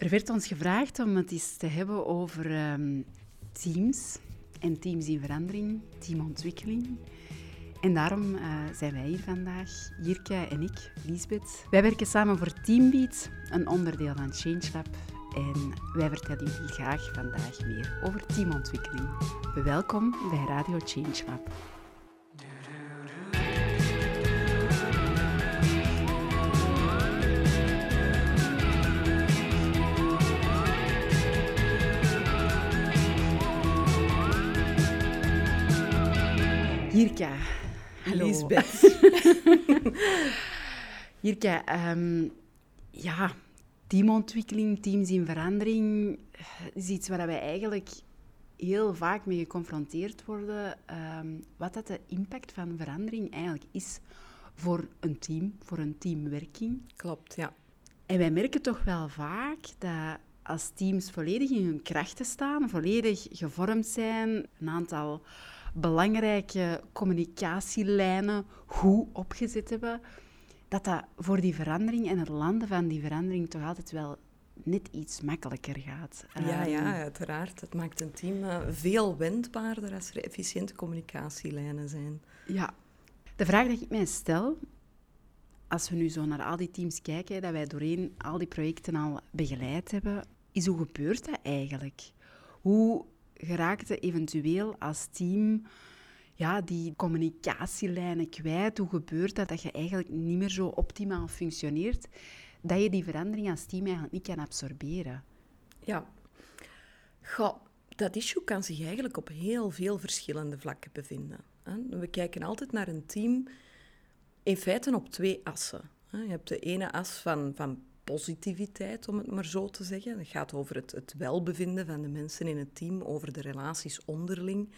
Er werd ons gevraagd om het eens te hebben over ehm, teams en teams in verandering, teamontwikkeling. En daarom uh, zijn wij hier vandaag, Jirke en ik, Lisbeth. Wij werken samen voor Teambeat, een onderdeel van ChangeLab. En wij vertellen jullie graag vandaag meer over teamontwikkeling. Welkom bij Radio ChangeLab. Jirka. Hallo. Lisbeth. Jirka, um, ja, teamontwikkeling, teams in verandering, is iets waar wij eigenlijk heel vaak mee geconfronteerd worden. Um, wat dat de impact van verandering eigenlijk is voor een team, voor een teamwerking. Klopt, ja. En wij merken toch wel vaak dat als teams volledig in hun krachten staan, volledig gevormd zijn, een aantal belangrijke communicatielijnen goed opgezet hebben, dat dat voor die verandering en het landen van die verandering toch altijd wel net iets makkelijker gaat. Ja, ja, ehm, uiteraard. Het maakt een team uh, veel wendbaarder als er efficiënte communicatielijnen zijn. Ja. De vraag die ik mij stel, als we nu zo naar al die teams kijken, dat wij doorheen al die projecten al begeleid hebben, is hoe gebeurt dat eigenlijk? Hoe geraakte eventueel als team ja, die communicatielijnen kwijt? Hoe gebeurt dat dat je eigenlijk niet meer zo optimaal functioneert, dat je die verandering als team eigenlijk niet kan absorberen? Ja, Goh, dat issue kan zich eigenlijk op heel veel verschillende vlakken bevinden. We kijken altijd naar een team in feite op twee assen. Je hebt de ene as van, van positiviteit, om het maar zo te zeggen. Het gaat over het, welbevinden van de mensen in het team, over de relaties onderling.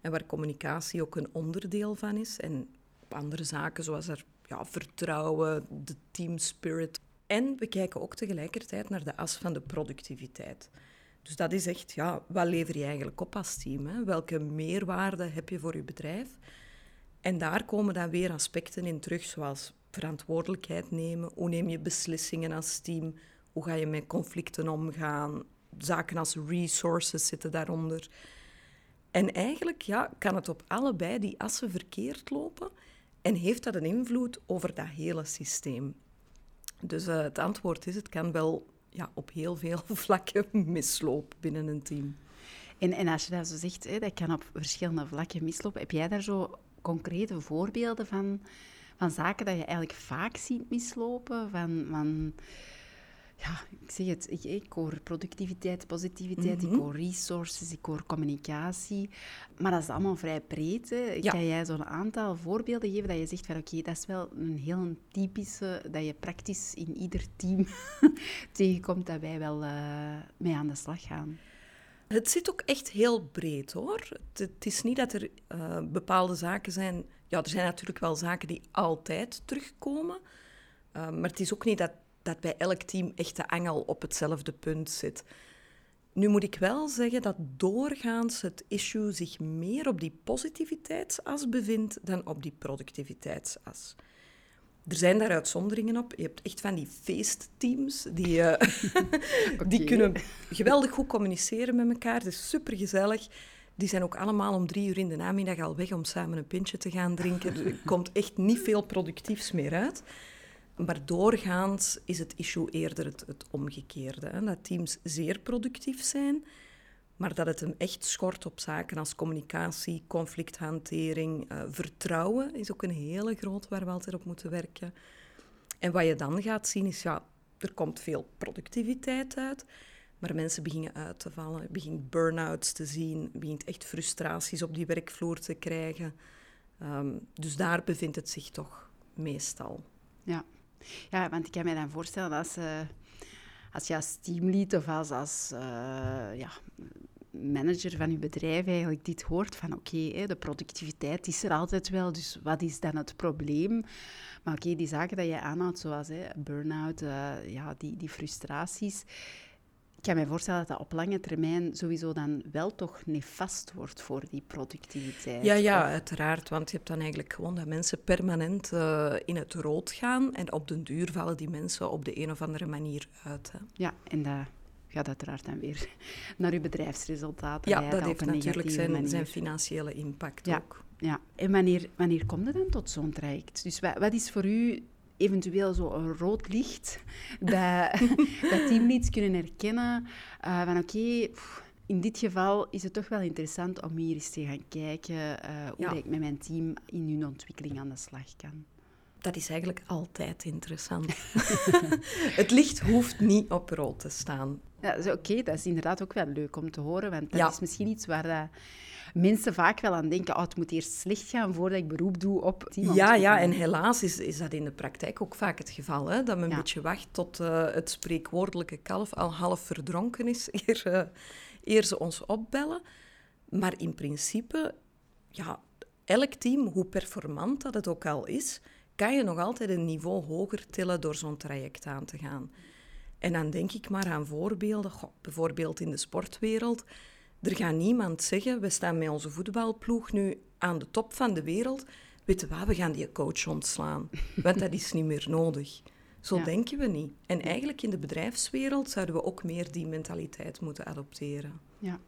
En waar communicatie ook een onderdeel van is. En op andere zaken, zoals er, ja, vertrouwen, de team spirit. En we kijken ook tegelijkertijd naar de as van de productiviteit. Dus dat is echt, ja, wat lever je eigenlijk op als team? Hè? Welke meerwaarde heb je voor je bedrijf? En daar komen dan weer aspecten in terug, zoals verantwoordelijkheid nemen. Hoe neem je beslissingen als team? Hoe ga je met conflicten omgaan? Zaken als resources zitten daaronder. En eigenlijk ja, kan het op allebei die assen verkeerd lopen en heeft dat een invloed over dat hele systeem. Dus uh, het antwoord is, het kan wel ja, op heel veel vlakken mislopen binnen een team. En, en als je dat zo zegt, hè, dat kan op verschillende vlakken mislopen, heb jij daar zo concrete voorbeelden van van zaken dat je eigenlijk vaak ziet mislopen. Van, van ja, ik zeg het, ik, ik hoor productiviteit, positiviteit, ik mhm. hoor resources, ik hoor communicatie. Maar dat is allemaal vrij breed. Hè. Kan jij zo'n aantal voorbeelden geven dat je zegt van oké, dat is wel een heel typische, dat je praktisch in ieder team tegenkomt, dat wij wel uh, mee aan de slag gaan? Het zit ook echt heel breed hoor. Het, is niet dat er uh, bepaalde zaken zijn ja, er zijn natuurlijk wel zaken die altijd terugkomen. Uh, maar het is ook niet dat, dat bij elk team echt de angel op hetzelfde punt zit. Nu moet ik wel zeggen dat doorgaans het issue zich meer op die positiviteitsas bevindt dan op die productiviteitsas. Er zijn daar uitzonderingen op. Je hebt echt van die feestteams die, uh, die kunnen geweldig goed communiceren met elkaar. Het is supergezellig. Die zijn ook allemaal om drie uur in de namiddag al weg om samen een pintje te gaan drinken. Er komt echt niet veel productiefs meer uit. Maar doorgaans is het issue eerder het, het omgekeerde. Hè? Dat teams zeer productief zijn, maar dat het hem echt schort op zaken als communicatie, conflicthantering, uh, vertrouwen is ook een hele groot waar we altijd op moeten werken. En wat je dan gaat zien is, ja, er komt veel productiviteit uit, maar mensen beginnen uit te vallen, begint burn-outs te zien, begint echt frustraties op die werkvloer te krijgen. Um, dus daar bevindt het zich toch meestal. Ja, ja want ik kan me dan voorstellen als, uh, als je als teamlead of als, als uh, ja, manager van je bedrijf eigenlijk dit hoort van oké, de productiviteit is er altijd wel, dus wat is dan het probleem? Maar oké, die zaken die je aanhoudt, zoals burn-out, uh, ja, die, die frustraties, ik kan me voorstellen dat dat op lange termijn sowieso dan wel toch nefast wordt voor die productiviteit. Ja, ja, uiteraard. Want je hebt dan eigenlijk gewoon dat mensen permanent uh, in het rood gaan en op den duur vallen die mensen op de een of andere manier uit. Hè. Ja, en dat gaat uiteraard dan weer naar uw bedrijfsresultaten. Ja, dat heeft natuurlijk zijn, zijn, financiële impact ja, ook. Ja, en wanneer, wanneer komt het dan tot zo'n traject? Dus wat, wat is voor u eventueel zo een rood licht dat, dat teamleads kunnen herkennen uh, van oké, in dit geval is het toch wel interessant om hier eens te gaan kijken uh, hoe ik met mijn team in hun ontwikkeling aan de slag kan. Dat is eigenlijk altijd interessant. het licht hoeft niet op rood te staan. Ja, oké, dat is inderdaad ook wel leuk om te horen, want dat is misschien iets waar dat mensen vaak wel aan denken, oh, het moet eerst slecht gaan voordat ik beroep doe op. Ja, ja, en helaas is, is dat in de praktijk ook vaak het geval. Hè? Dat men een beetje wacht tot uh, het spreekwoordelijke kalf al half verdronken is, eer, uh, eer ze ons opbellen. Maar in principe, ja, elk team, hoe performant dat het ook al is, kan je nog altijd een niveau hoger tillen door zo'n traject aan te gaan. En dan denk ik maar aan voorbeelden, Goh, bijvoorbeeld in de sportwereld. Er gaat niemand zeggen, we staan met onze voetbalploeg nu aan de top van de wereld. Weet je wat, we gaan die coach ontslaan. Want dat is niet meer nodig. Zo denken we niet. En eigenlijk in de bedrijfswereld zouden we ook meer die mentaliteit moeten adopteren. Ja.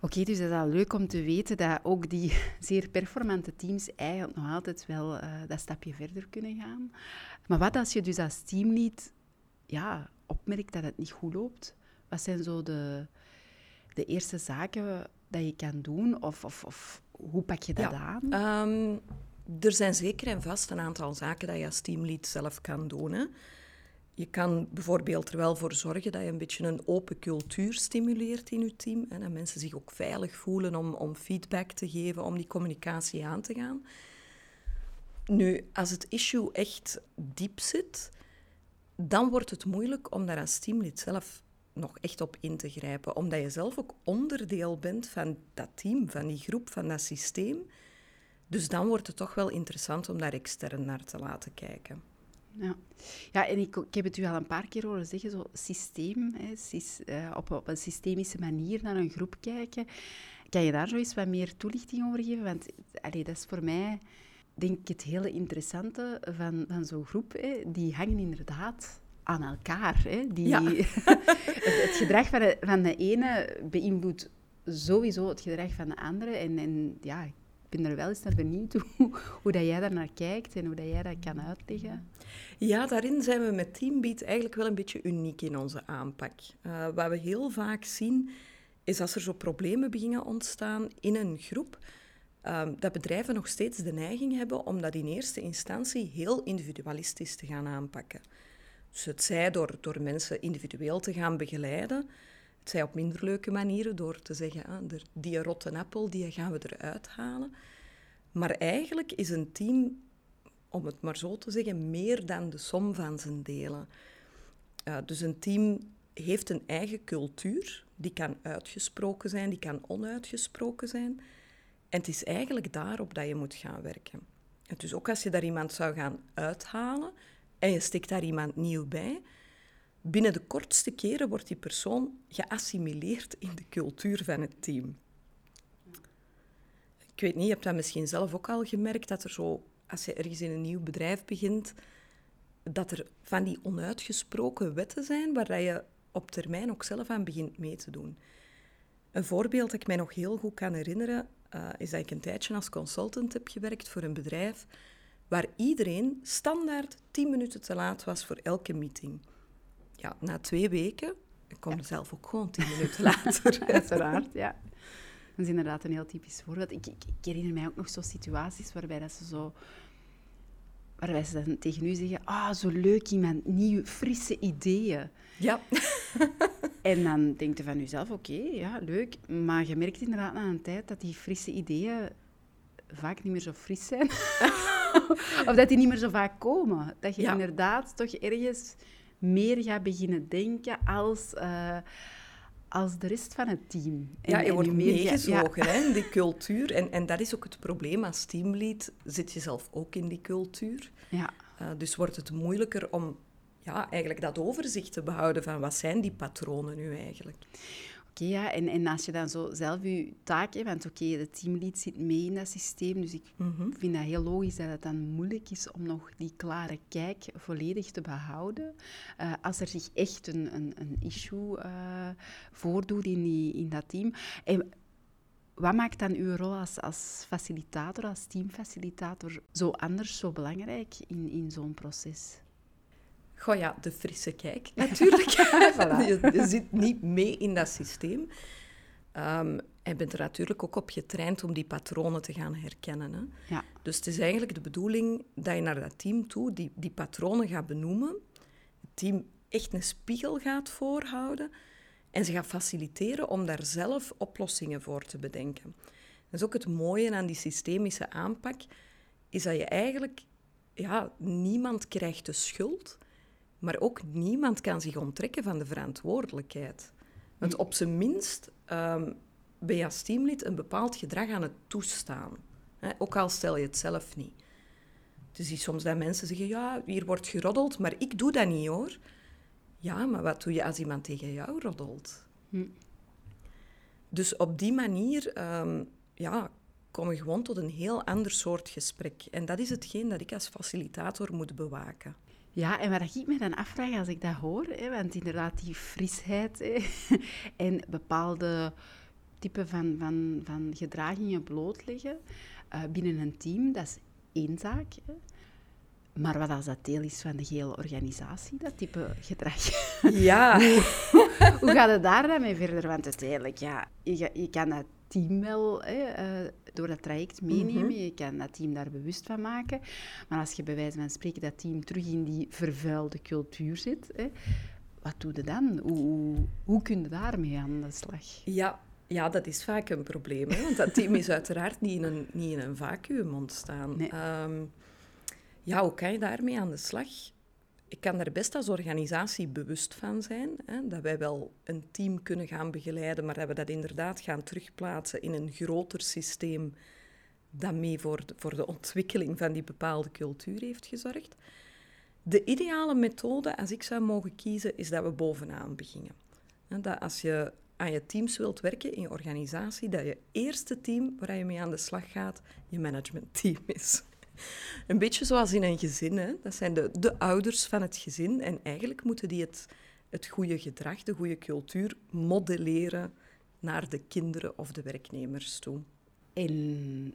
Oké, dus het is al leuk om te weten dat ook die zeer performante teams eigenlijk nog altijd wel uh, dat stapje verder kunnen gaan. Maar wat als je dus als teamlead ja, opmerkt dat het niet goed loopt? Wat zijn zo de, de eerste zaken dat je kan doen? Of, of, of hoe pak je dat aan? Ehm, er zijn zeker en vast een aantal zaken dat je als teamlead zelf kan doen. Hè. Je kan bijvoorbeeld er wel voor zorgen dat je een beetje een open cultuur stimuleert in je team. En dat mensen zich ook veilig voelen om, om feedback te geven, om die communicatie aan te gaan. Nu, als het issue echt diep zit, dan wordt het moeilijk om daar als teamlid zelf nog echt op in te grijpen. Omdat je zelf ook onderdeel bent van dat team, van die groep, van dat systeem. Dus dan wordt het toch wel interessant om daar extern naar te laten kijken. Ja, ja en ik, ik heb het u al een paar keer horen zeggen, zo systeem, hè, op, op een systemische manier naar een groep kijken. Kan je daar zo eens wat meer toelichting over geven? Want allee, dat is voor mij, denk ik, het hele interessante van, van zo'n groep. Hè. Die hangen inderdaad aan elkaar. Hè. Die, het, gedrag van de, van de ene beïnvloedt sowieso het gedrag van de andere. En, en ja, ik ben er wel eens naar benieuwd hoe, hoe dat jij daar naar kijkt en hoe dat jij dat kan uitleggen. Ja, daarin zijn we met Teambeat eigenlijk wel een beetje uniek in onze aanpak. Uh, wat we heel vaak zien, is als er zo problemen beginnen ontstaan in een groep, um, dat bedrijven nog steeds de neiging hebben om dat in eerste instantie heel individualistisch te gaan aanpakken. Dus het zij door, door mensen individueel te gaan begeleiden, het zij op minder leuke manieren door te zeggen, ah, die rotte appel, die gaan we eruit halen. Maar eigenlijk is een team, om het maar zo te zeggen, meer dan de som van zijn delen. Uh, dus een team heeft een eigen cultuur, die kan uitgesproken zijn, die kan onuitgesproken zijn. En het is eigenlijk daarop dat je moet gaan werken. En dus ook als je daar iemand zou gaan uithalen, en je stikt daar iemand nieuw bij, binnen de kortste keren wordt die persoon geassimileerd in de cultuur van het team. Ik weet niet, je hebt dat misschien zelf ook al gemerkt, dat er zo, als je ergens in een nieuw bedrijf begint, dat er van die onuitgesproken wetten zijn waar je op termijn ook zelf aan begint mee te doen. Een voorbeeld dat ik mij nog heel goed kan herinneren, uh, is dat ik een tijdje als consultant heb gewerkt voor een bedrijf waar iedereen standaard 10 minuten te laat was voor elke meeting. Ja, na twee weken, ik kom ja. zelf ook gewoon 10 minuten later. Uiteraard, ja. Dat is inderdaad een heel typisch voorbeeld. Ik, ik, ik herinner mij ook nog zo situaties waarbij dat ze zo waarbij ze dan tegen u zeggen, ah, zo leuk iemand, nieuwe, frisse ideeën. Ja. en dan denkt je van jezelf, oké, ja, leuk. Maar je merkt inderdaad na een tijd dat die frisse ideeën vaak niet meer zo fris zijn. of dat die niet meer zo vaak komen. Dat je inderdaad toch ergens meer gaat beginnen denken als, uh, als de rest van het team. En, ja, je wordt meegezogen ja. in die cultuur. En, en dat is ook het probleem als teamlead. Zit je zelf ook in die cultuur. Ja. Uh, dus wordt het moeilijker om ja, eigenlijk dat overzicht te behouden van wat zijn die patronen nu eigenlijk. Ja. En, en als je dan zo zelf je taak hebt, want oké, de teamlead zit mee in dat systeem, dus ik Mhm. vind dat heel logisch dat het dan moeilijk is om nog die klare kijk volledig te behouden. Eh, als er zich echt een, een, een issue eh, voordoet in, die, in dat team. En wat maakt dan uw rol als, als facilitator, als teamfacilitator, zo anders, zo belangrijk in, in zo'n proces? Goh ja, de frisse kijk natuurlijk. Voilà. je, je zit niet mee in dat systeem. Ehm en bent er natuurlijk ook op getraind om die patronen te gaan herkennen. Hè. Ja. Dus het is eigenlijk de bedoeling dat je naar dat team toe die, die patronen gaat benoemen. Het team echt een spiegel gaat voorhouden. En ze gaat faciliteren om daar zelf oplossingen voor te bedenken. Dat is ook het mooie aan die systemische aanpak. Is dat je eigenlijk... Ja, niemand krijgt de schuld. Maar ook niemand kan zich onttrekken van de verantwoordelijkheid. Want op zijn minst ehm, ben je als teamlid een bepaald gedrag aan het toestaan. Hè? Ook al stel je het zelf niet. Je ziet soms dat mensen zeggen, ja, hier wordt geroddeld, maar ik doe dat niet hoor. Ja, maar wat doe je als iemand tegen jou roddelt? Hm. Dus op die manier ehm, ja, kom je gewoon tot een heel ander soort gesprek. En dat is hetgeen dat ik als facilitator moet bewaken. Ja, en wat ik me dan afvraag als ik dat hoor, hè, want inderdaad die frisheid hè, en bepaalde typen van, van, van gedragingen blootleggen eh, binnen een team, dat is één zaak. Hè. Maar wat als dat deel is van de hele organisatie, dat type gedrag? Ja, Hoe gaat het daar dan mee verder? Want uiteindelijk, ja, je, je kan dat team wel hè, eh, door dat traject meenemen. Mhm. Je kan dat team daar bewust van maken. Maar als je bij wijze van spreken dat team terug in die vervuilde cultuur zit, hè, wat doe je dan? Hoe, hoe, hoe kun je daarmee aan de slag? ja, ja, dat is vaak een probleem. Hè? Want dat team is uiteraard niet in een, niet in een vacuüm ontstaan. Nee. Ehm, ja, hoe kan je daarmee aan de slag? Ik kan daar best als organisatie bewust van zijn. Hè? Dat wij wel een team kunnen gaan begeleiden, maar dat we dat inderdaad gaan terugplaatsen in een groter systeem dat mee voor de, voor de ontwikkeling van die bepaalde cultuur heeft gezorgd. De ideale methode, als ik zou mogen kiezen, is dat we bovenaan beginnen. Dat als je aan je teams wilt werken in je organisatie, dat je eerste team waar je mee aan de slag gaat, je managementteam is. Een beetje zoals in een gezin. Hè? Dat zijn de, de ouders van het gezin. En eigenlijk moeten die het, het goede gedrag, de goede cultuur modelleren naar de kinderen of de werknemers toe. En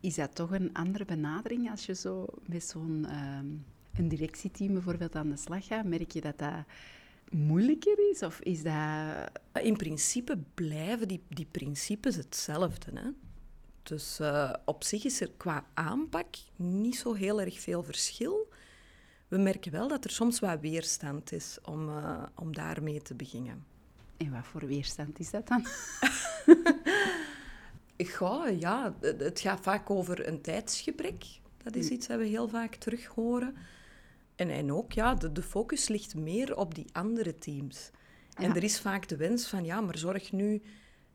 is dat toch een andere benadering als je zo met zo'n ehm, een directieteam bijvoorbeeld aan de slag gaat? Merk je dat dat moeilijker is? Of is dat... In principe blijven die, die principes hetzelfde. Hè? Dus eh, op zich is er qua aanpak niet zo heel erg veel verschil. We merken wel dat er soms wat weerstand is om, eh, om daarmee te beginnen. En wat voor weerstand is dat dan? Goh, ja, het het gaat vaak over een tijdsgebrek. Dat is iets dat we heel vaak terug horen. En, en ook, ja, de, de focus ligt meer op die andere teams. En Ja. er is vaak de wens van, ja, maar zorg nu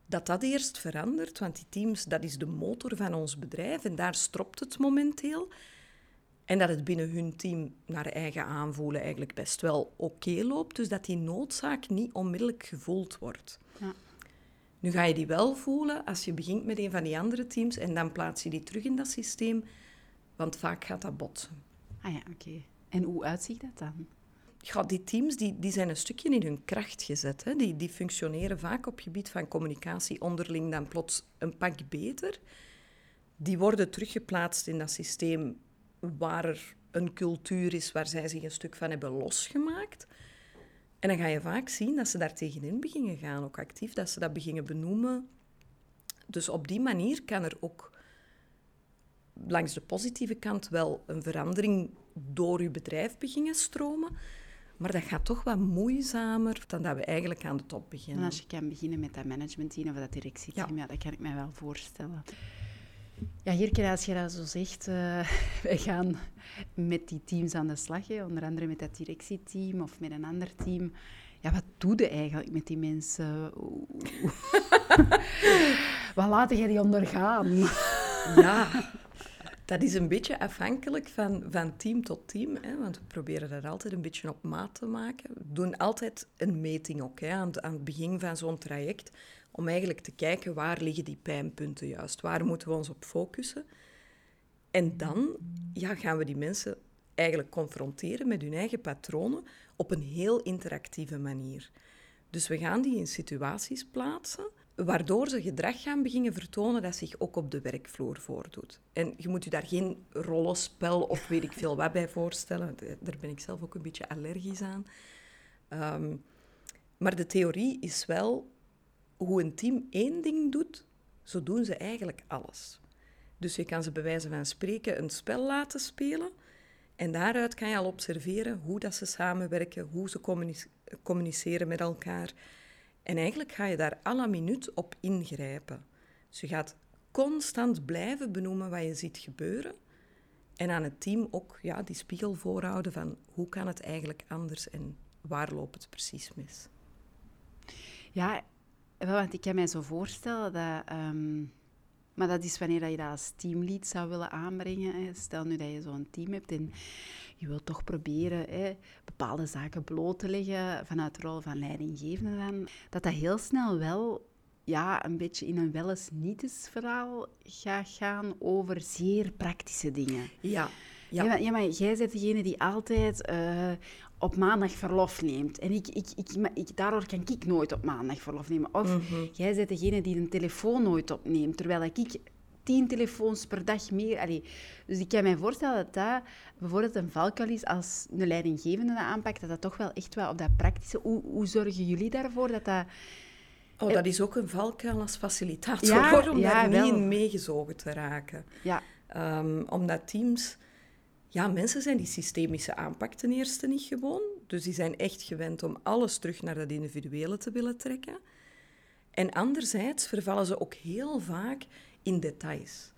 dat dat eerst verandert, want die teams, dat is de motor van ons bedrijf en daar stropt het momenteel. En dat het binnen hun team naar eigen aanvoelen eigenlijk best wel oké loopt, dus dat die noodzaak niet onmiddellijk gevoeld wordt. Ja. Nu ga je die wel voelen als je begint met een van die andere teams en dan plaats je die terug in dat systeem, want vaak gaat dat botsen. Ah ja, oké. En hoe uitziet dat dan? Ja, die teams die, die zijn een stukje in hun kracht gezet. Hè. Die, die functioneren vaak op gebied van communicatie onderling dan plots een pak beter. Die worden teruggeplaatst in dat systeem waar er een cultuur is waar zij zich een stuk van hebben losgemaakt. En dan ga je vaak zien dat ze daar tegenin beginnen gaan, ook actief, dat ze dat beginnen benoemen. Dus op die manier kan er ook langs de positieve kant wel een verandering door je bedrijf beginnen stromen. Maar dat gaat toch wat moeizamer dan dat we eigenlijk aan de top En beginnen. als je kan beginnen met dat managementteam of dat directieteam, ja. dat kan ik mij wel voorstellen. Ja, Jirke, als je dat zo zegt, eh, wij gaan met die teams aan de slag, hè, onder andere met dat directieteam of met een ander team. Ja, wat doe je eigenlijk met die mensen? Wat laat jij die ondergaan? Ja, Dat is een beetje afhankelijk van, van team tot team, hè, want we proberen dat altijd een beetje op maat te maken. We doen altijd een meting ook hè, aan, aan het begin van zo'n traject, om eigenlijk te kijken waar liggen die pijnpunten juist, waar moeten we ons op focussen. En dan ja, gaan we die mensen eigenlijk confronteren met hun eigen patronen op een heel interactieve manier. Dus we gaan die in situaties plaatsen waardoor ze gedrag gaan beginnen vertonen dat zich ook op de werkvloer voordoet. En je moet je daar geen rollenspel of weet ik veel wat bij voorstellen. Daar ben ik zelf ook een beetje allergisch aan. Ehm, maar de theorie is wel hoe een team één ding doet, zo doen ze eigenlijk alles. Dus je kan ze bij wijze van spreken een spel laten spelen. En daaruit kan je al observeren hoe dat ze samenwerken, hoe ze communiceren met elkaar. En eigenlijk ga je daar à la minuut op ingrijpen. Dus je gaat constant blijven benoemen wat je ziet gebeuren. En aan het team ook ja, die spiegel voorhouden van hoe kan het eigenlijk anders en waar loopt het precies mis. Ja, want ik kan mij zo voorstellen dat... Ehm, maar dat is wanneer je dat als teamlead zou willen aanbrengen. Stel nu dat je zo'n team hebt en je wilt toch proberen hè, bepaalde zaken bloot te leggen vanuit de rol van leidinggevende dan, dat dat heel snel wel ja, een beetje in een wel eens niet verhaal gaat gaan over zeer praktische dingen. Ja. Ja. ja, maar, ja, maar jij bent degene die altijd uh, op maandag verlof neemt. En ik, ik, ik, ik, daardoor kan ik nooit op maandag verlof nemen. Of mm -hmm. jij bent degene die een telefoon nooit opneemt, terwijl ik tien telefoons per dag meer. Allee, dus ik kan mij voorstellen dat dat bijvoorbeeld een valkuil is als een leidinggevende dat aanpakt, dat dat toch wel echt wel op dat praktische... Hoe, hoe zorgen jullie daarvoor dat dat... Oh, dat is ook een valkuil als facilitator, ja, om daar niet in meegezogen te raken. Ja. Um, omdat teams... Ja, mensen zijn die systemische aanpak ten eerste niet gewoon. Dus die zijn echt gewend om alles terug naar dat individuele te willen trekken. En anderzijds vervallen ze ook heel vaak in details.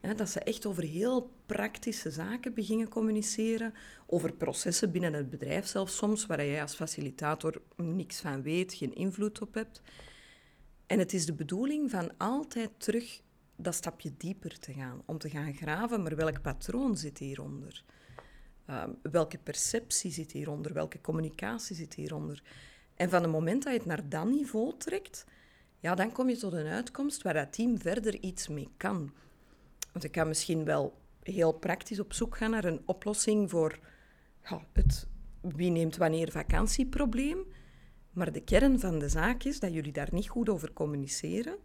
Ja. dat ze echt over heel praktische zaken beginnen communiceren, over processen binnen het bedrijf zelfs soms, waar jij als facilitator niks van weet, geen invloed op hebt. En het is de bedoeling van altijd terug dat stapje dieper te gaan, om te gaan graven, maar welk patroon zit hieronder? Um, welke perceptie zit hieronder? Welke communicatie zit hieronder? En van het moment dat je het naar dat niveau trekt, ja, dan kom je tot een uitkomst waar dat team verder iets mee kan. Want ik kan misschien wel heel praktisch op zoek gaan naar een oplossing voor ja, het wie neemt wanneer vakantieprobleem. Maar de kern van de zaak is dat jullie daar niet goed over communiceren.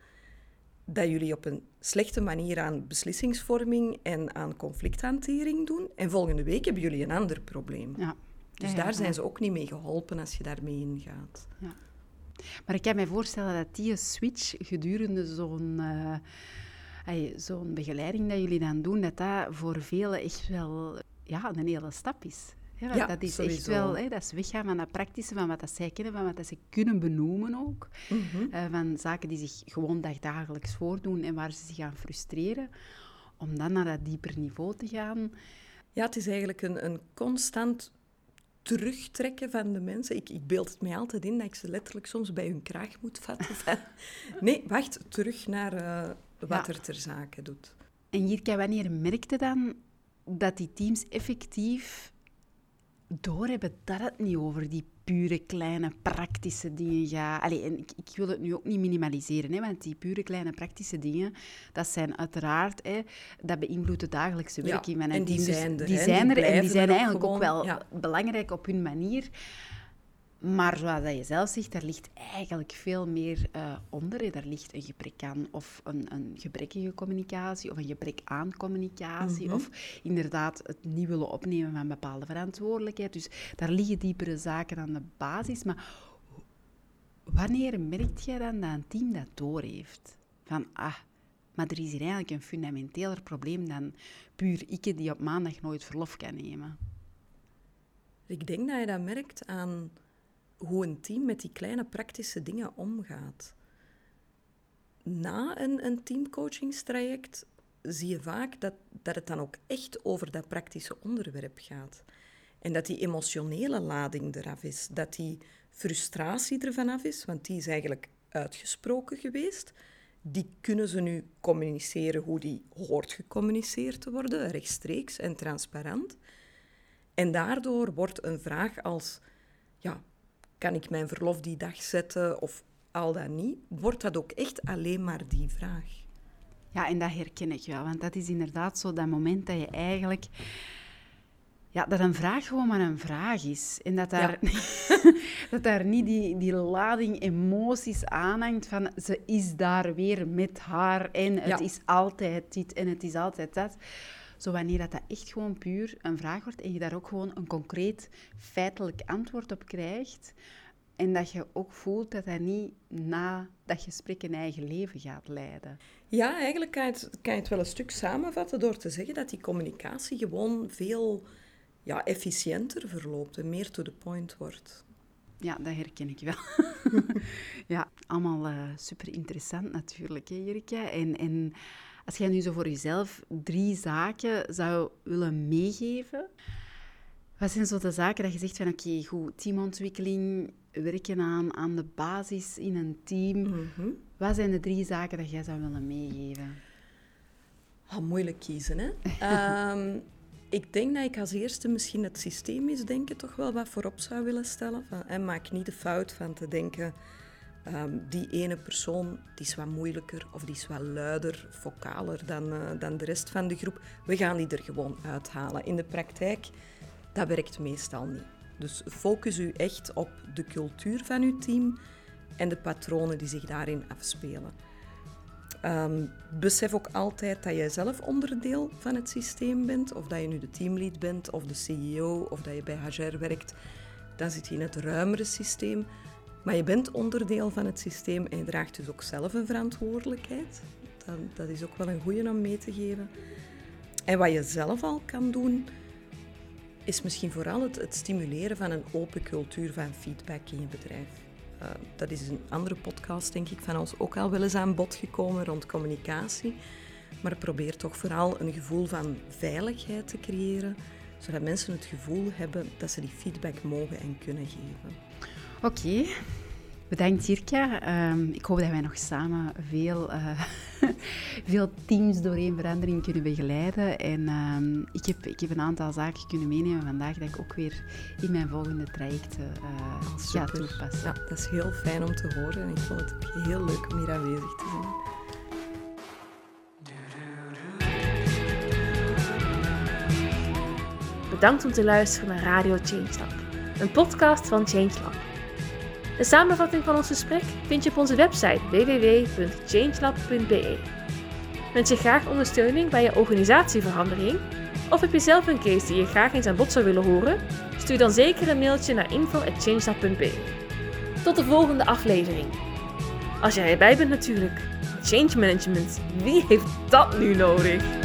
Dat jullie op een slechte manier aan beslissingsvorming en aan conflicthantering doen. En volgende week hebben jullie een ander probleem. Ja. Dus daar zijn ze ook niet mee geholpen als je daarmee ingaat. Ja. Maar ik kan me voorstellen dat die switch gedurende zo'n... Uh, zo'n begeleiding dat jullie dan doen, dat dat voor velen echt wel ja, een hele stap is. Ja, dat is echt wel, hè, dat is weggaan van dat praktische, van wat dat zij kennen, van wat dat ze kunnen benoemen ook. Mm van zaken die zich gewoon dagdagelijks voordoen en waar ze zich gaan frustreren. Om dan naar dat dieper niveau te gaan. Ja, het is eigenlijk een, een constant terugtrekken van de mensen. Ik, ik beeld het mij altijd in dat ik ze letterlijk soms bij hun kraag moet vatten. nee, wacht, terug naar uh, wat er ter zake doet. En Jirka, wanneer merkte dan dat die teams effectief doorhebben dat het niet over die pure kleine praktische dingen gaat. Allee, en ik, ik, wil het nu ook niet minimaliseren, hè, want die pure kleine praktische dingen, dat zijn uiteraard, hè, dat beïnvloedt het dagelijkse werk in mijn en die zijn er. Die zijn er en die zijn eigenlijk ook wel belangrijk op hun manier. Maar zoals je zelf zegt, daar ligt eigenlijk veel meer uh, onder. Daar ligt een gebrek aan, of een, een gebrekkige communicatie, of een gebrek aan communicatie, mhm. of inderdaad het niet willen opnemen van bepaalde verantwoordelijkheid. Dus daar liggen diepere zaken aan de basis. Maar wanneer merkt je dan dat een team dat doorheeft? Van, ah, maar er is hier eigenlijk een fundamenteeler probleem dan puur ik die op maandag nooit verlof kan nemen. Ik denk dat je dat merkt aan hoe een team met die kleine praktische dingen omgaat. Na een, een teamcoachingstraject zie je vaak dat, dat het dan ook echt over dat praktische onderwerp gaat. En dat die emotionele lading eraf is, dat die frustratie ervan af is, want die is eigenlijk uitgesproken geweest. die kunnen ze nu communiceren hoe die hoort gecommuniceerd te worden, rechtstreeks en transparant. En daardoor wordt een vraag als, ja, kan ik mijn verlof die dag zetten of al dat niet, wordt dat ook echt alleen maar die vraag. Ja, en dat herken ik wel, want dat is inderdaad zo dat moment dat je eigenlijk ja, dat een vraag gewoon maar een vraag is. En dat daar, dat daar niet die, die lading emoties aanhangt van ze is daar weer met haar en het is altijd dit en het is altijd dat. Zo wanneer dat, dat echt gewoon puur een vraag wordt en je daar ook gewoon een concreet feitelijk antwoord op krijgt. En dat je ook voelt dat dat niet na dat gesprek een eigen leven gaat leiden. Ja, eigenlijk kan je, het, kan je het wel een stuk samenvatten door te zeggen dat die communicatie gewoon veel ja, efficiënter verloopt en meer to the point wordt. Ja, dat herken ik wel. ja, allemaal uh, super interessant natuurlijk, hè, Jirka. En, en als jij nu zo voor jezelf drie zaken zou willen meegeven, wat zijn zo de zaken dat je zegt van oké, goed, teamontwikkeling, werken aan, aan de basis in een team. Mhm. Wat zijn de drie zaken dat jij zou willen meegeven? Oh, moeilijk kiezen, hè? um, ik denk dat ik als eerste misschien het systeemmisdenken toch wel wat voorop zou willen stellen. en maak niet de fout van te denken, um, die ene persoon die is wat moeilijker of die is wat luider, vocaler dan, uh, dan de rest van de groep. We gaan die er gewoon uithalen. In de praktijk, dat werkt meestal niet. Dus focus u echt op de cultuur van uw team en de patronen die zich daarin afspelen. Um, besef ook altijd dat jij zelf onderdeel van het systeem bent. Of dat je nu de teamlead bent, of de CEO, of dat je bij HR werkt. Dan zit je in het ruimere systeem. Maar je bent onderdeel van het systeem en je draagt dus ook zelf een verantwoordelijkheid. Dat, dat is ook wel een goede om mee te geven. En wat je zelf al kan doen, is misschien vooral het, het stimuleren van een open cultuur van feedback in je bedrijf. Uh, dat is een andere podcast, denk ik, van ons ook al wel eens aan bod gekomen rond communicatie. Maar probeer toch vooral een gevoel van veiligheid te creëren, zodat mensen het gevoel hebben dat ze die feedback mogen en kunnen geven. Oké, Bedankt Jirka. Ehm, ik hoop dat wij nog samen veel, uh, veel teams doorheen verandering kunnen begeleiden. En ehm, ik, heb, ik heb een aantal zaken kunnen meenemen vandaag dat ik ook weer in mijn volgende trajecten uh, ga toepassen. Ja, dat is heel fijn om te horen en ik vond het ook heel leuk om hier aanwezig te zijn. Bedankt om te luisteren naar Radio Changelab, een podcast van Changelab. De samenvatting van ons gesprek vind je op onze website www.changelab.be. Wens je graag ondersteuning bij je organisatieverandering? Of heb je zelf een case die je graag eens aan bod zou willen horen? Stuur dan zeker een mailtje naar info.changelab.be. Tot de volgende aflevering. Als jij erbij bent natuurlijk. Change management, wie heeft dat nu nodig?